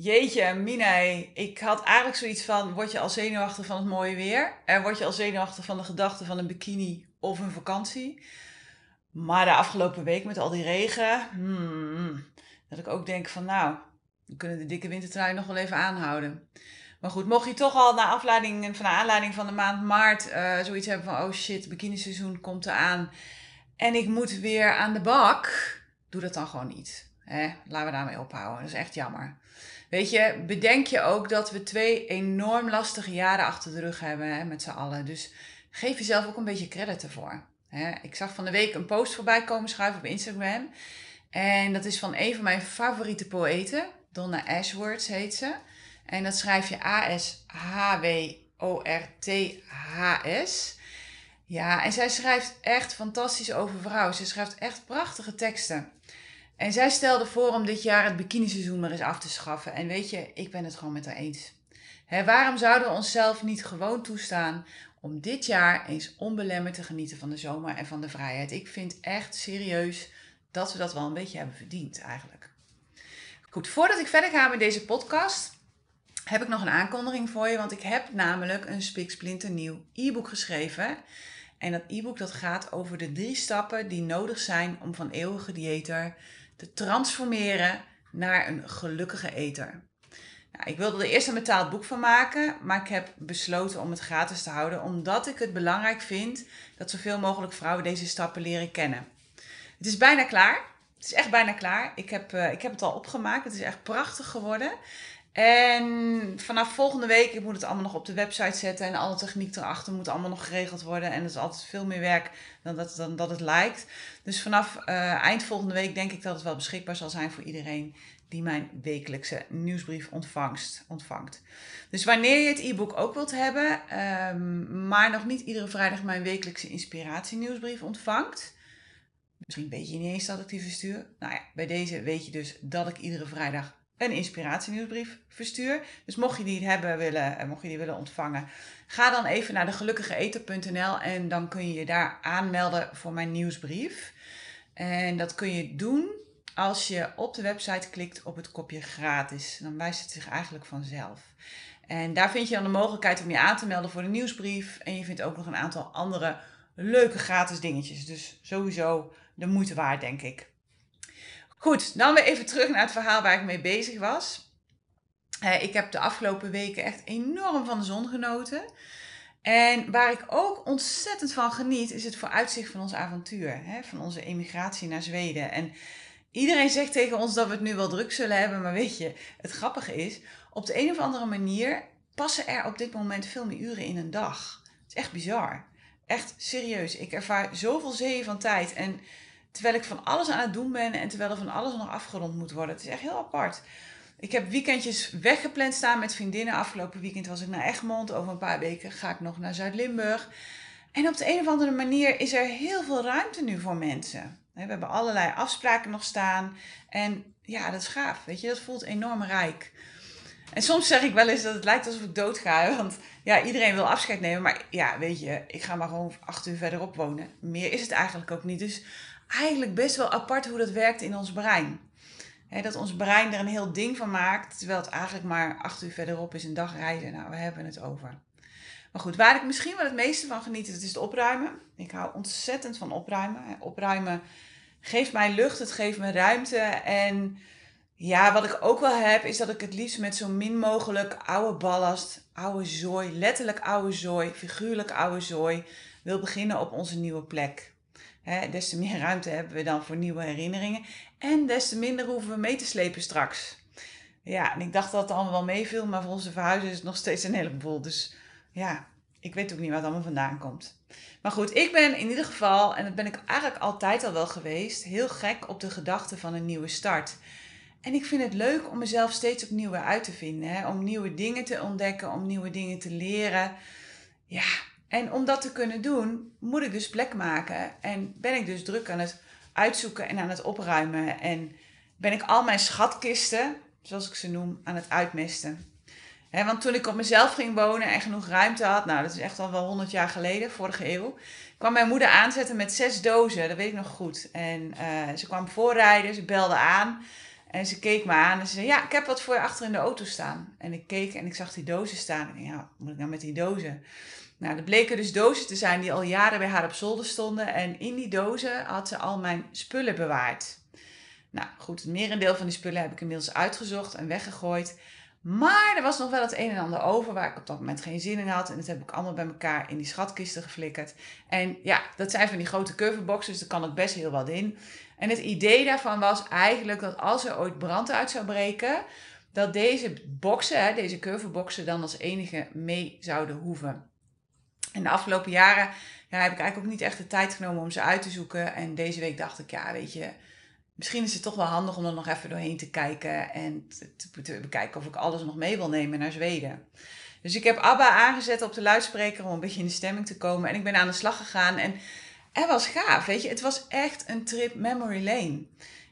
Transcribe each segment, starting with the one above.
Jeetje, Minay. Ik had eigenlijk zoiets van: word je al zenuwachtig van het mooie weer? En word je al zenuwachtig van de gedachte van een bikini of een vakantie? Maar de afgelopen week met al die regen, hmm, dat ik ook denk van nou, we kunnen de dikke wintertrui nog wel even aanhouden. Maar goed, mocht je toch al na afleiding van de aanleiding van de maand maart uh, zoiets hebben van oh shit, bikiniseizoen komt eraan en ik moet weer aan de bak, doe dat dan gewoon niet. Hè? Laten we daarmee ophouden. Dat is echt jammer. Weet je, bedenk je ook dat we twee enorm lastige jaren achter de rug hebben hè, met z'n allen. Dus geef jezelf ook een beetje credit ervoor. Hè. Ik zag van de week een post voorbij komen schuiven op Instagram. En dat is van een van mijn favoriete poëten. Donna Ashworth heet ze. En dat schrijf je A-S-H-W-O-R-T-H-S. Ja, en zij schrijft echt fantastisch over vrouwen. Ze schrijft echt prachtige teksten. En zij stelde voor om dit jaar het bikiniseizoen maar eens af te schaffen. En weet je, ik ben het gewoon met haar eens. waarom zouden we onszelf niet gewoon toestaan om dit jaar eens onbelemmerd te genieten van de zomer en van de vrijheid? Ik vind echt serieus dat we dat wel een beetje hebben verdiend eigenlijk. Goed, voordat ik verder ga met deze podcast, heb ik nog een aankondiging voor je. Want ik heb namelijk een spiksplinternieuw e-book geschreven. En dat e-book dat gaat over de drie stappen die nodig zijn om van eeuwige dieter te transformeren naar een gelukkige eter. Nou, ik wilde er eerst een betaald boek van maken, maar ik heb besloten om het gratis te houden, omdat ik het belangrijk vind dat zoveel mogelijk vrouwen deze stappen leren kennen. Het is bijna klaar. Het is echt bijna klaar. Ik heb, uh, ik heb het al opgemaakt. Het is echt prachtig geworden. En vanaf volgende week, ik moet het allemaal nog op de website zetten en alle techniek erachter moet allemaal nog geregeld worden. En dat is altijd veel meer werk dan dat, dan dat het lijkt. Dus vanaf uh, eind volgende week denk ik dat het wel beschikbaar zal zijn voor iedereen die mijn wekelijkse nieuwsbrief ontvangst, ontvangt. Dus wanneer je het e-book ook wilt hebben, um, maar nog niet iedere vrijdag mijn wekelijkse inspiratienieuwsbrief ontvangt. Misschien weet je niet eens dat ik die verstuur. Nou ja, bij deze weet je dus dat ik iedere vrijdag een inspiratienieuwsbrief verstuur. Dus mocht je die hebben willen, eh, mocht je die willen ontvangen, ga dan even naar degelukkigeeter.nl en dan kun je je daar aanmelden voor mijn nieuwsbrief. En dat kun je doen als je op de website klikt op het kopje gratis. Dan wijst het zich eigenlijk vanzelf. En daar vind je dan de mogelijkheid om je aan te melden voor de nieuwsbrief. En je vindt ook nog een aantal andere leuke gratis dingetjes. Dus sowieso de moeite waard, denk ik. Goed, dan weer even terug naar het verhaal waar ik mee bezig was. ik heb de afgelopen weken echt enorm van de zon genoten. En waar ik ook ontzettend van geniet, is het vooruitzicht van ons avontuur. Van onze emigratie naar Zweden. En iedereen zegt tegen ons dat we het nu wel druk zullen hebben. Maar weet je, het grappige is, op de een of andere manier passen er op dit moment veel meer uren in een dag. Het is echt bizar. Echt serieus. Ik ervaar zoveel zeeën van tijd. En Terwijl ik van alles aan het doen ben en terwijl er van alles nog afgerond moet worden. Het is echt heel apart. Ik heb weekendjes weggepland staan met vriendinnen. Afgelopen weekend was ik naar Egmond. Over een paar weken ga ik nog naar Zuid-Limburg. En op de een of andere manier is er heel veel ruimte nu voor mensen. We hebben allerlei afspraken nog staan. En ja, dat is gaaf. Weet je, dat voelt enorm rijk. En soms zeg ik wel eens dat het lijkt alsof ik doodga. Want ja, iedereen wil afscheid nemen. Maar ja, weet je, ik ga maar gewoon acht uur verderop wonen. Meer is het eigenlijk ook niet. Dus eigenlijk best wel apart hoe dat werkt in ons brein. dat ons brein er een heel ding van maakt, terwijl het eigenlijk maar acht uur verderop is een dag rijden. Nou, we hebben het over. Maar goed, waar ik misschien wel het meeste van geniet, dat is het opruimen. Ik hou ontzettend van opruimen. Opruimen geeft mij lucht, het geeft me ruimte. En ja, wat ik ook wel heb, is dat ik het liefst met zo min mogelijk oude ballast, oude zooi, letterlijk oude zooi, figuurlijk oude zooi, wil beginnen op onze nieuwe plek. Hè, des te meer ruimte hebben we dan voor nieuwe herinneringen. En des te minder hoeven we mee te slepen straks. Ja, en ik dacht dat het allemaal wel meeviel, maar voor onze verhuizen is het nog steeds een heleboel. Dus ja, ik weet ook niet waar het allemaal vandaan komt. Maar goed, ik ben in ieder geval, en dat ben ik eigenlijk altijd al wel geweest, heel gek op de gedachte van een nieuwe start. En ik vind het leuk om mezelf steeds opnieuw uit te vinden. Hè? Om nieuwe dingen te ontdekken, om nieuwe dingen te leren. Ja, En om dat te kunnen doen, moet ik dus plek maken. En ben ik dus druk aan het uitzoeken en aan het opruimen. En ben ik al mijn schatkisten, zoals ik ze noem, aan het uitmisten. want toen ik op mezelf ging wonen en genoeg ruimte had, nou dat is echt al wel 100 jaar geleden, vorige eeuw, kwam mijn moeder aanzetten met zes dozen, dat weet ik nog goed. En uh, ze kwam voorrijden, ze belde aan en ze keek me aan en ze zei, ja, ik heb wat voor je achter in de auto staan. En ik keek en ik zag die dozen staan. En ik dacht, ja, wat moet ik nou met die dozen? Nou, er bleken dus dozen te zijn die al jaren bij haar op zolder stonden. En in die dozen had ze al mijn spullen bewaard. Nou goed, het merendeel van die spullen heb ik inmiddels uitgezocht en weggegooid. Maar er was nog wel het een en ander over waar ik op dat moment geen zin in had. En dat heb ik allemaal bij elkaar in die schatkisten geflikkerd. En ja, dat zijn van die grote curveboxen, dus daar kan ook best heel wat in. En het idee daarvan was eigenlijk dat als er ooit brand uit zou breken, dat deze boxen, deze curveboxen, dan als enige mee zouden hoeven. En de afgelopen jaren ja, heb ik eigenlijk ook niet echt de tijd genomen om ze uit te zoeken. En deze week dacht ik, ja, weet je, misschien is het toch wel handig om er nog even doorheen te kijken en te, te, bekijken of ik alles nog mee wil nemen naar Zweden. Dus ik heb ABBA aangezet op de luidspreker om een beetje in de stemming te komen. En ik ben aan de slag gegaan en het was gaaf, weet je. Het was echt een trip memory lane.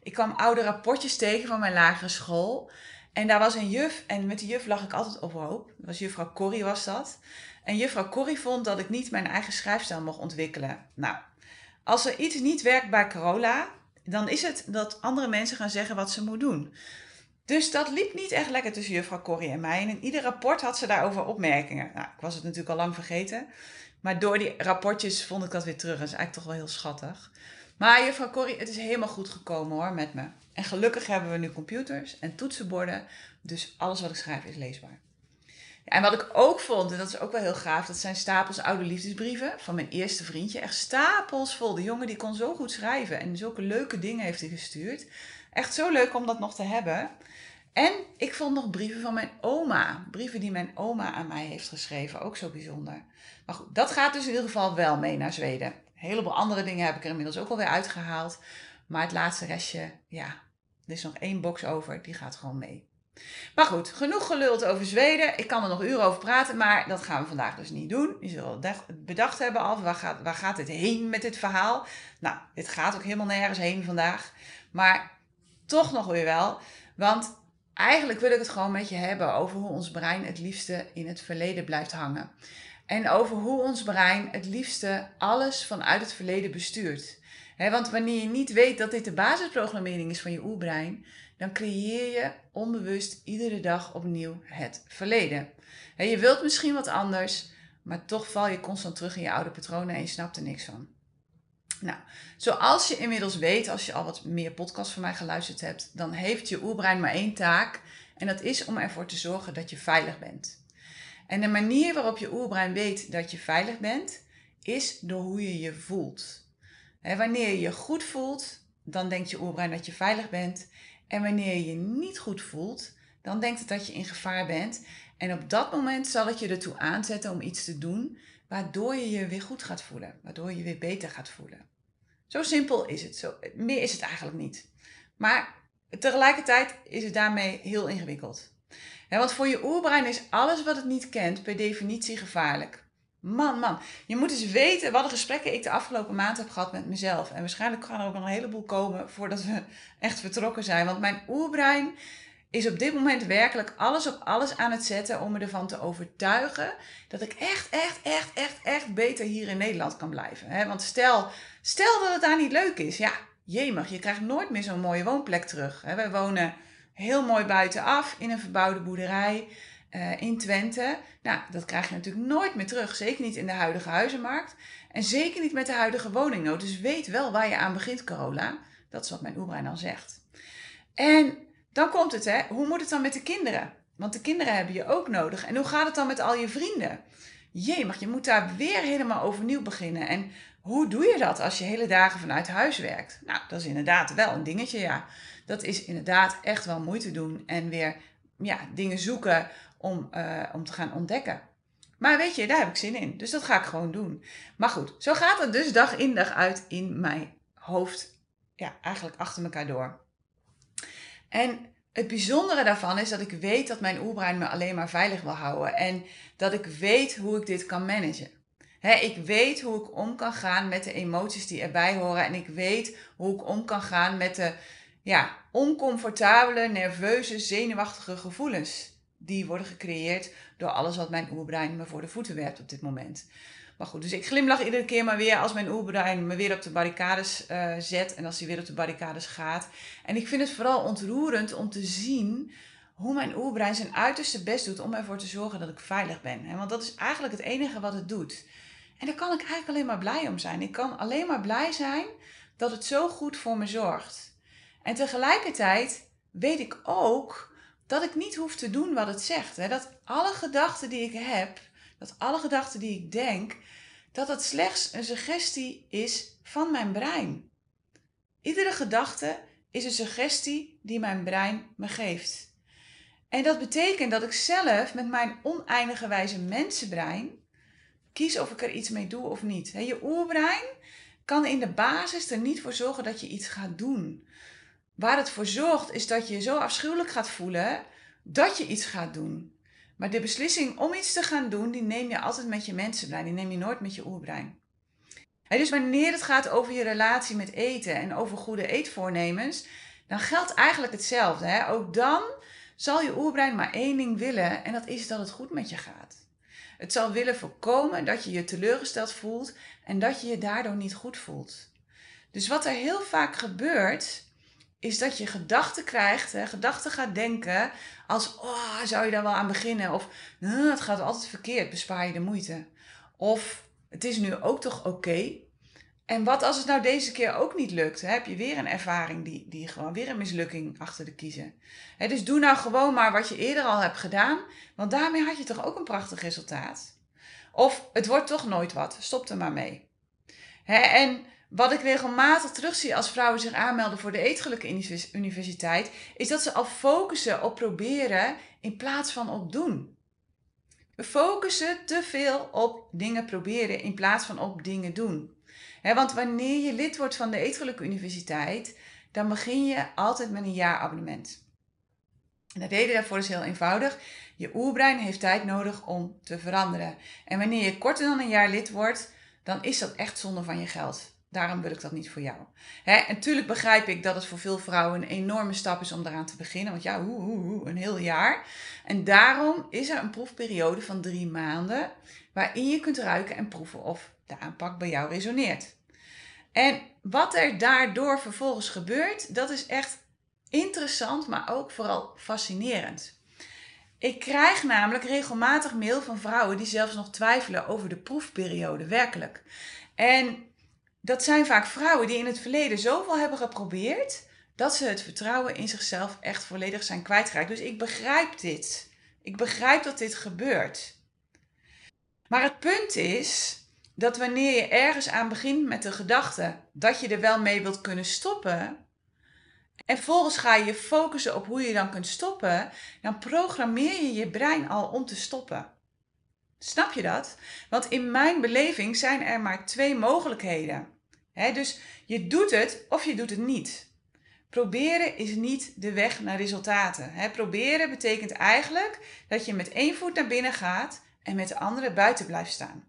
Ik kwam oude rapportjes tegen van mijn lagere school. En daar was een juf, en met die juf lag ik altijd op hoop. Dat was juffrouw Corrie was dat. En juffrouw Corrie vond dat ik niet mijn eigen schrijfstijl mocht ontwikkelen. Nou, als er iets niet werkt bij Corolla, dan is het dat andere mensen gaan zeggen wat ze moet doen. Dus dat liep niet echt lekker tussen juffrouw Corrie en mij. En in ieder rapport had ze daarover opmerkingen. Nou, ik was het natuurlijk al lang vergeten. Maar door die rapportjes vond ik dat weer terug. Dat is eigenlijk toch wel heel schattig. Maar juffrouw Corrie, het is helemaal goed gekomen hoor met me. En gelukkig hebben we nu computers en toetsenborden. Dus alles wat ik schrijf is leesbaar. En wat ik ook vond, en dat is ook wel heel gaaf, dat zijn stapels oude liefdesbrieven van mijn eerste vriendje. Echt stapels vol. De jongen die kon zo goed schrijven en zulke leuke dingen heeft hij gestuurd. Echt zo leuk om dat nog te hebben. En ik vond nog brieven van mijn oma. Brieven die mijn oma aan mij heeft geschreven. Ook zo bijzonder. Maar goed, dat gaat dus in ieder geval wel mee naar Zweden. Een heleboel andere dingen heb ik er inmiddels ook alweer uitgehaald. Maar het laatste restje, ja, er is nog één box over. Die gaat gewoon mee. Maar goed, genoeg geluld over Zweden. Ik kan er nog uren over praten, maar dat gaan we vandaag dus niet doen. Je zult bedacht hebben al, waar gaat, waar gaat het heen met dit verhaal? Nou, dit gaat ook helemaal nergens heen vandaag. Maar toch nog weer wel, want eigenlijk wil ik het gewoon met je hebben over hoe ons brein het liefste in het verleden blijft hangen. En over hoe ons brein het liefste alles vanuit het verleden bestuurt. want wanneer je niet weet dat dit de basisprogrammering is van je oerbrein, dan creëer je onbewust iedere dag opnieuw het verleden. je wilt misschien wat anders, maar toch val je constant terug in je oude patronen en je snapt er niks van. Nou, zoals je inmiddels weet, als je al wat meer podcasts van mij geluisterd hebt, dan heeft je oerbrein maar één taak. En dat is om ervoor te zorgen dat je veilig bent. En de manier waarop je oerbrein weet dat je veilig bent, is door hoe je je voelt. wanneer je je goed voelt, dan denkt je oerbrein dat je veilig bent. En wanneer je je niet goed voelt, dan denkt het dat je in gevaar bent. En op dat moment zal het je ertoe aanzetten om iets te doen waardoor je je weer goed gaat voelen, waardoor je je weer beter gaat voelen. Zo simpel is het. Zo, meer is het eigenlijk niet. Maar tegelijkertijd is het daarmee heel ingewikkeld. want voor je oerbrein is alles wat het niet kent per definitie gevaarlijk. Man, man, je moet eens weten wat de gesprekken ik de afgelopen maand heb gehad met mezelf. En waarschijnlijk gaan er ook nog een heleboel komen voordat we echt vertrokken zijn. Want mijn oerbrein is op dit moment werkelijk alles op alles aan het zetten om me ervan te overtuigen dat ik echt, echt, echt, echt, echt beter hier in Nederland kan blijven. Want stel, stel dat het daar niet leuk is, ja, jemig, je krijgt nooit meer zo'n mooie woonplek terug. Wij wonen heel mooi buitenaf in een verbouwde boerderij. Eh, in Twente. Nou, dat krijg je natuurlijk nooit meer terug. Zeker niet in de huidige huizenmarkt. En zeker niet met de huidige woningnood. Dus weet wel waar je aan begint, Carola. Dat is wat mijn oerbrein dan zegt. En dan komt het, hè. Hoe moet het dan met de kinderen? Want de kinderen hebben je ook nodig. En hoe gaat het dan met al je vrienden? Jee, maar je moet daar weer helemaal overnieuw beginnen. En hoe doe je dat als je hele dagen vanuit huis werkt? Nou, dat is inderdaad wel een dingetje, ja. Dat is inderdaad echt wel moeite doen en weer ja, dingen zoeken om, uh, om te gaan ontdekken. Maar weet je, daar heb ik zin in. Dus dat ga ik gewoon doen. Maar goed, zo gaat het dus dag in dag uit in mijn hoofd. Ja, eigenlijk achter elkaar door. En het bijzondere daarvan is dat ik weet dat mijn oerbrein me alleen maar veilig wil houden. En dat ik weet hoe ik dit kan managen. ik weet hoe ik om kan gaan met de emoties die erbij horen. En ik weet hoe ik om kan gaan met de ja, oncomfortabele, nerveuze, zenuwachtige gevoelens. Die worden gecreëerd door alles wat mijn oerbrein me voor de voeten werpt op dit moment. Maar goed, dus ik glimlach iedere keer maar weer als mijn oerbrein me weer op de barricades uh, zet en als hij weer op de barricades gaat. En ik vind het vooral ontroerend om te zien hoe mijn oerbrein zijn uiterste best doet om ervoor te zorgen dat ik veilig ben. Want dat is eigenlijk het enige wat het doet. En daar kan ik eigenlijk alleen maar blij om zijn. Ik kan alleen maar blij zijn dat het zo goed voor me zorgt. En tegelijkertijd weet ik ook dat ik niet hoef te doen wat het zegt. Hè? Dat alle gedachten die ik heb, dat alle gedachten die ik denk, dat het slechts een suggestie is van mijn brein. Iedere gedachte is een suggestie die mijn brein me geeft. En dat betekent dat ik zelf met mijn oneindige wijze mensenbrein kies of ik er iets mee doe of niet. Je oerbrein kan in de basis er niet voor zorgen dat je iets gaat doen. Waar het voor zorgt is dat je je zo afschuwelijk gaat voelen dat je iets gaat doen. Maar de beslissing om iets te gaan doen, die neem je altijd met je mensenbrein. Die neem je nooit met je oerbrein. dus wanneer het gaat over je relatie met eten en over goede eetvoornemens, dan geldt eigenlijk hetzelfde. Hè? Ook dan zal je oerbrein maar één ding willen en dat is dat het goed met je gaat. Het zal willen voorkomen dat je je teleurgesteld voelt en dat je je daardoor niet goed voelt. Dus wat er heel vaak gebeurt, is dat je gedachten krijgt, hè, gedachten gaat denken als, oh, zou je daar wel aan beginnen? Of, het gaat altijd verkeerd, bespaar je de moeite. Of, het is nu ook toch oké? En wat als het nou deze keer ook niet lukt? Heb je weer een ervaring die, die gewoon weer een mislukking achter de kiezen? Dus doe nou gewoon maar wat je eerder al hebt gedaan, want daarmee had je toch ook een prachtig resultaat? Of het wordt toch nooit wat, stop er maar mee. Hè, en wat ik regelmatig terugzie als vrouwen zich aanmelden voor de Eetgelukken Universiteit, is dat ze al focussen op proberen in plaats van op doen. We focussen te veel op dingen proberen in plaats van op dingen doen. want wanneer je lid wordt van de Eetgelukken Universiteit, dan begin je altijd met een jaarabonnement. En de reden daarvoor is heel eenvoudig. Je oerbrein heeft tijd nodig om te veranderen. En wanneer je korter dan een jaar lid wordt, dan is dat echt zonde van je geld. Daarom wil ik dat niet voor jou. Hè, en natuurlijk begrijp ik dat het voor veel vrouwen een enorme stap is om eraan te beginnen. Want ja, hoe, een heel jaar. En daarom is er een proefperiode van drie maanden. Waarin je kunt ruiken en proeven of de aanpak bij jou resoneert. En wat er daardoor vervolgens gebeurt, dat is echt interessant, maar ook vooral fascinerend. Ik krijg namelijk regelmatig mail van vrouwen die zelfs nog twijfelen over de proefperiode werkelijk. En dat zijn vaak vrouwen die in het verleden zoveel hebben geprobeerd dat ze het vertrouwen in zichzelf echt volledig zijn kwijtgeraakt. Dus ik begrijp dit. Ik begrijp dat dit gebeurt. Maar het punt is dat wanneer je ergens aan begint met de gedachte dat je er wel mee wilt kunnen stoppen, en vervolgens ga je je focussen op hoe je dan kunt stoppen, dan programmeer je je brein al om te stoppen. Snap je dat? Want in mijn beleving zijn er maar twee mogelijkheden dus je doet het of je doet het niet. Proberen is niet de weg naar resultaten. proberen betekent eigenlijk dat je met één voet naar binnen gaat en met de andere buiten blijft staan.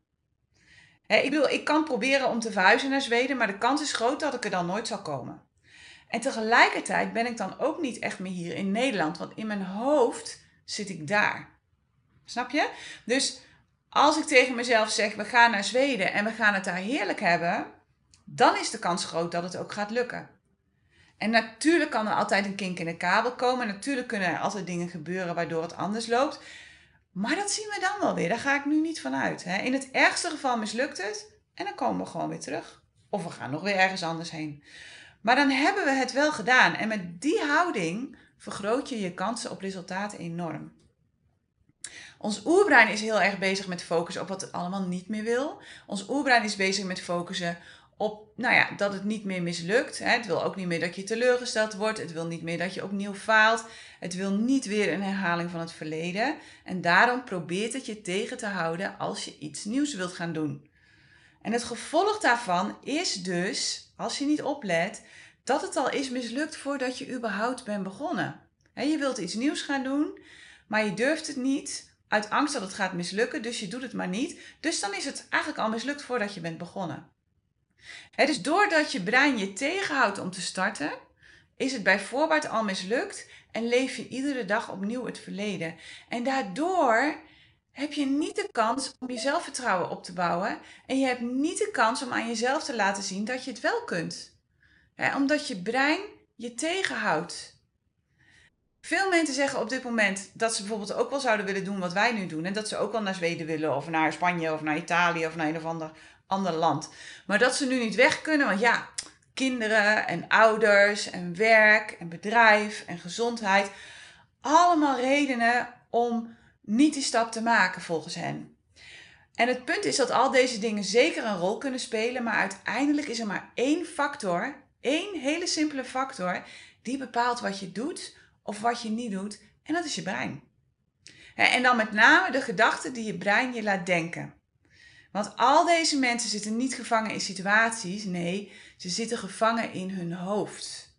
ik bedoel, ik kan proberen om te verhuizen naar Zweden, maar de kans is groot dat ik er dan nooit zal komen. En tegelijkertijd ben ik dan ook niet echt meer hier in Nederland, want in mijn hoofd zit ik daar. Snap je? Dus als ik tegen mezelf zeg: we gaan naar Zweden en we gaan het daar heerlijk hebben, dan is de kans groot dat het ook gaat lukken. En natuurlijk kan er altijd een kink in de kabel komen. Natuurlijk kunnen er altijd dingen gebeuren waardoor het anders loopt. Maar dat zien we dan wel weer. Daar ga ik nu niet van uit. Hè. In het ergste geval mislukt het en dan komen we gewoon weer terug. Of we gaan nog weer ergens anders heen. Maar dan hebben we het wel gedaan. En met die houding vergroot je je kansen op resultaten enorm. Ons oerbrein is heel erg bezig met focussen op wat het allemaal niet meer wil. Ons oerbrein is bezig met focussen op, nou ja, dat het niet meer mislukt. Het wil ook niet meer dat je teleurgesteld wordt. Het wil niet meer dat je opnieuw faalt. Het wil niet weer een herhaling van het verleden. En daarom probeert het je tegen te houden als je iets nieuws wilt gaan doen. En het gevolg daarvan is dus, als je niet oplet, dat het al is mislukt voordat je überhaupt bent begonnen. je wilt iets nieuws gaan doen, maar je durft het niet uit angst dat het gaat mislukken, dus je doet het maar niet. Dus dan is het eigenlijk al mislukt voordat je bent begonnen. Dus doordat je brein je tegenhoudt om te starten, is het bij voorbaat al mislukt en leef je iedere dag opnieuw het verleden. En daardoor heb je niet de kans om je zelfvertrouwen op te bouwen en je hebt niet de kans om aan jezelf te laten zien dat je het wel kunt. omdat je brein je tegenhoudt. Veel mensen zeggen op dit moment dat ze bijvoorbeeld ook wel zouden willen doen wat wij nu doen. En dat ze ook wel naar Zweden willen, of naar Spanje, of naar Italië, of naar een of ander, ander land. Maar dat ze nu niet weg kunnen, want ja, kinderen en ouders en werk en bedrijf en gezondheid. Allemaal redenen om niet die stap te maken volgens hen. En het punt is dat al deze dingen zeker een rol kunnen spelen, maar uiteindelijk is er maar één factor, één hele simpele factor, die bepaalt wat je doet of wat je niet doet, en dat is je brein. En dan met name de gedachten die je brein je laat denken. Want al deze mensen zitten niet gevangen in situaties, nee, ze zitten gevangen in hun hoofd.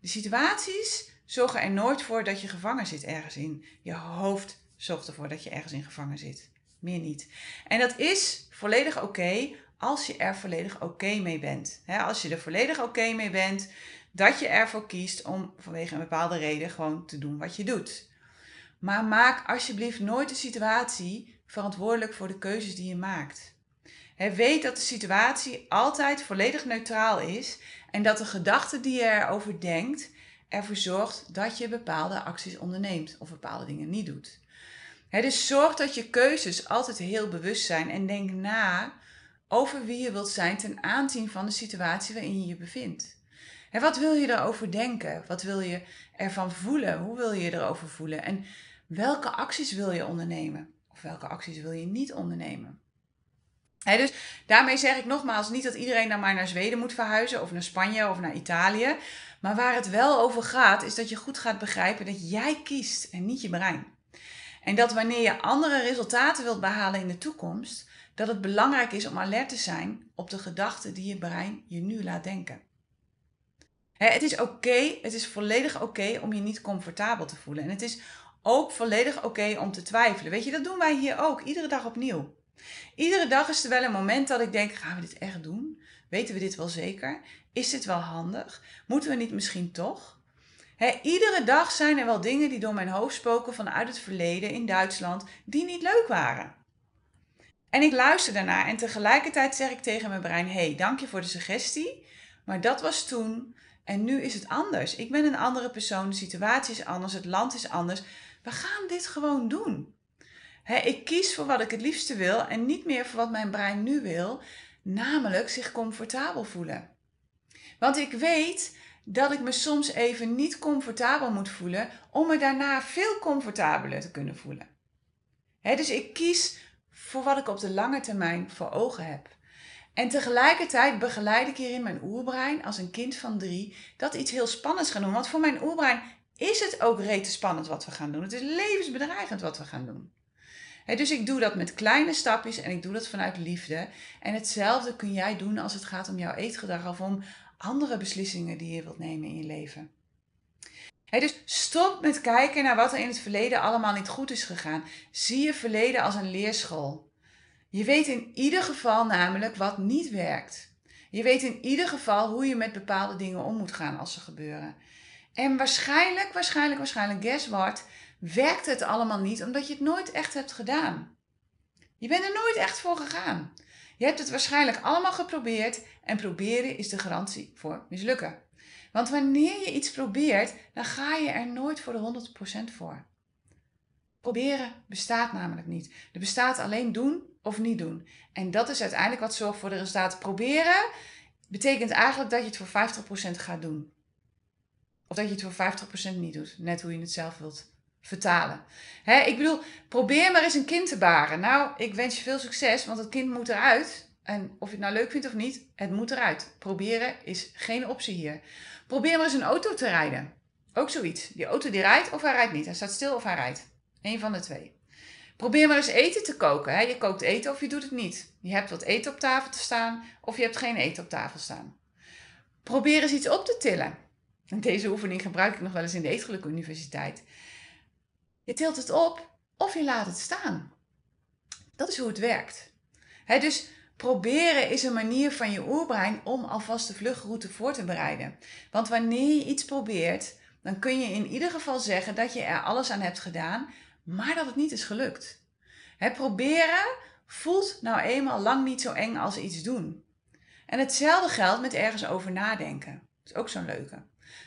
De situaties zorgen er nooit voor dat je gevangen zit ergens in. Je hoofd zorgt ervoor dat je ergens in gevangen zit. Meer niet. En dat is volledig oké als je er volledig oké mee bent. als je er volledig oké mee bent, dat je ervoor kiest om vanwege een bepaalde reden gewoon te doen wat je doet. Maar maak alsjeblieft nooit de situatie verantwoordelijk voor de keuzes die je maakt. weet dat de situatie altijd volledig neutraal is en dat de gedachte die je erover denkt ervoor zorgt dat je bepaalde acties onderneemt of bepaalde dingen niet doet. dus zorg dat je keuzes altijd heel bewust zijn en denk na over wie je wilt zijn ten aanzien van de situatie waarin je je bevindt. En wat wil je erover denken? Wat wil je ervan voelen? Hoe wil je erover voelen? En welke acties wil je ondernemen? Welke acties wil je niet ondernemen? dus daarmee zeg ik nogmaals niet dat iedereen dan maar naar Zweden moet verhuizen, of naar Spanje of naar Italië. Maar waar het wel over gaat, is dat je goed gaat begrijpen dat jij kiest en niet je brein. En dat wanneer je andere resultaten wilt behalen in de toekomst, dat het belangrijk is om alert te zijn op de gedachten die je brein je nu laat denken het is oké, het is volledig oké om je niet comfortabel te voelen. En het is ook volledig oké om te twijfelen. Weet je, dat doen wij hier ook, iedere dag opnieuw. Iedere dag is er wel een moment dat ik denk: gaan we dit echt doen? Weten we dit wel zeker? Is dit wel handig? Moeten we niet misschien toch? iedere dag zijn er wel dingen die door mijn hoofd spoken vanuit het verleden in Duitsland die niet leuk waren. En ik luister daarnaar en tegelijkertijd zeg ik tegen mijn brein: hey, dank je voor de suggestie, maar dat was toen. En nu is het anders. Ik ben een andere persoon, de situatie is anders, het land is anders. We gaan dit gewoon doen. ik kies voor wat ik het liefste wil en niet meer voor wat mijn brein nu wil, namelijk zich comfortabel voelen. Want ik weet dat ik me soms even niet comfortabel moet voelen om me daarna veel comfortabeler te kunnen voelen. dus ik kies voor wat ik op de lange termijn voor ogen heb. En tegelijkertijd begeleid ik hierin mijn oerbrein als een kind van drie dat iets heel spannends gaan doen. Want voor mijn oerbrein is het ook rete spannend wat we gaan doen. Het is levensbedreigend wat we gaan doen. dus ik doe dat met kleine stapjes en ik doe dat vanuit liefde. En hetzelfde kun jij doen als het gaat om jouw eetgedrag of om andere beslissingen die je wilt nemen in je leven. dus stop met kijken naar wat er in het verleden allemaal niet goed is gegaan. Zie je verleden als een leerschool. Je weet in ieder geval namelijk wat niet werkt. Je weet in ieder geval hoe je met bepaalde dingen om moet gaan als ze gebeuren. En waarschijnlijk, waarschijnlijk, waarschijnlijk, guess what, werkt het allemaal niet omdat je het nooit echt hebt gedaan. Je bent er nooit echt voor gegaan. Je hebt het waarschijnlijk allemaal geprobeerd en proberen is de garantie voor mislukken. Want wanneer je iets probeert, dan ga je er nooit voor de 100% voor. Proberen bestaat namelijk niet. Er bestaat alleen doen of niet doen. En dat is uiteindelijk wat zorgt voor de resultaten. Proberen betekent eigenlijk dat je het voor 50% gaat doen. Of dat je het voor 50% niet doet. Net hoe je het zelf wilt vertalen. ik bedoel, probeer maar eens een kind te baren. Nou, ik wens je veel succes, want het kind moet eruit. En of je het nou leuk vindt of niet, het moet eruit. Proberen is geen optie hier. Probeer maar eens een auto te rijden. Ook zoiets. Die auto die rijdt of hij rijdt niet. Hij staat stil of hij rijdt. Eén van de twee. Probeer maar eens eten te koken. Hè? Je kookt eten of je doet het niet. Je hebt wat eten op tafel te staan of je hebt geen eten op tafel staan. Probeer eens iets op te tillen. Deze oefening gebruik ik nog wel eens in de Eetgeluk Universiteit. Je tilt het op of je laat het staan. Dat is hoe het werkt. dus proberen is een manier van je oerbrein om alvast de vluchtroute voor te bereiden. Want wanneer je iets probeert, dan kun je in ieder geval zeggen dat je er alles aan hebt gedaan, maar dat het niet is gelukt. Proberen voelt nou eenmaal lang niet zo eng als iets doen. En hetzelfde geldt met ergens over nadenken. Dat is ook zo'n leuke.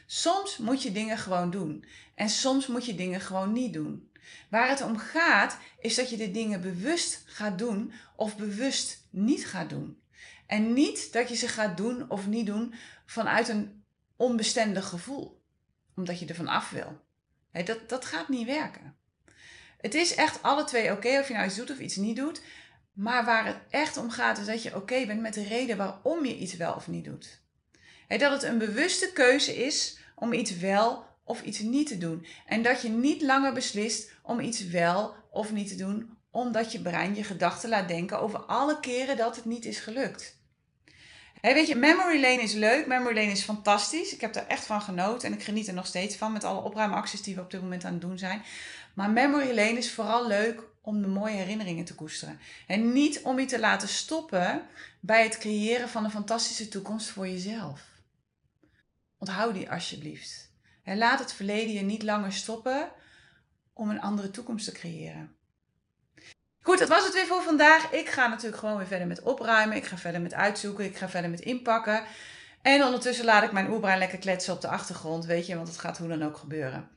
Soms moet je dingen gewoon doen en soms moet je dingen gewoon niet doen. Waar het om gaat is dat je de dingen bewust gaat doen of bewust niet gaat doen. En niet dat je ze gaat doen of niet doen vanuit een onbestendig gevoel, omdat je ervan af wil. dat, dat gaat niet werken. Het is echt alle twee oké of je nou iets doet of iets niet doet. Maar waar het echt om gaat is dat je oké bent met de reden waarom je iets wel of niet doet. Dat het een bewuste keuze is om iets wel of iets niet te doen. En dat je niet langer beslist om iets wel of niet te doen, omdat je brein je gedachten laat denken over alle keren dat het niet is gelukt. Hey, weet je, Memory Lane is leuk, Memory Lane is fantastisch. Ik heb er echt van genoten en ik geniet er nog steeds van met alle opruimacties die we op dit moment aan het doen zijn. Maar Memory Lane is vooral leuk om de mooie herinneringen te koesteren. En niet om je te laten stoppen bij het creëren van een fantastische toekomst voor jezelf. Onthoud die alsjeblieft. En laat het verleden je niet langer stoppen om een andere toekomst te creëren. Goed, dat was het weer voor vandaag. Ik ga natuurlijk gewoon weer verder met opruimen. Ik ga verder met uitzoeken. Ik ga verder met inpakken. En ondertussen laat ik mijn oerbrein lekker kletsen op de achtergrond, weet je, want het gaat hoe dan ook gebeuren.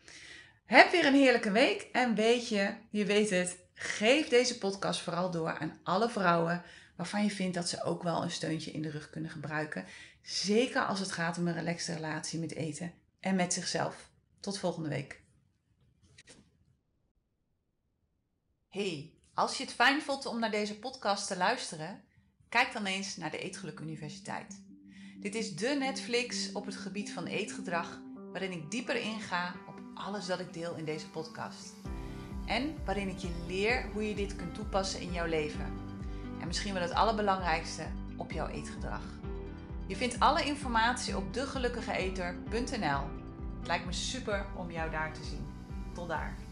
Heb weer een heerlijke week en weet je, je weet het, geef deze podcast vooral door aan alle vrouwen waarvan je vindt dat ze ook wel een steuntje in de rug kunnen gebruiken. Zeker als het gaat om een relaxte relatie met eten en met zichzelf. Tot volgende week. Hey, als je het fijn vond om naar deze podcast te luisteren, kijk dan eens naar de Eetgeluk Universiteit. Dit is de Netflix op het gebied van eetgedrag, waarin ik dieper inga op alles dat ik deel in deze podcast. En waarin ik je leer hoe je dit kunt toepassen in jouw leven. En misschien wel het allerbelangrijkste, op jouw eetgedrag. Je vindt alle informatie op degelukkigeeter.nl. Het lijkt me super om jou daar te zien. Tot daar.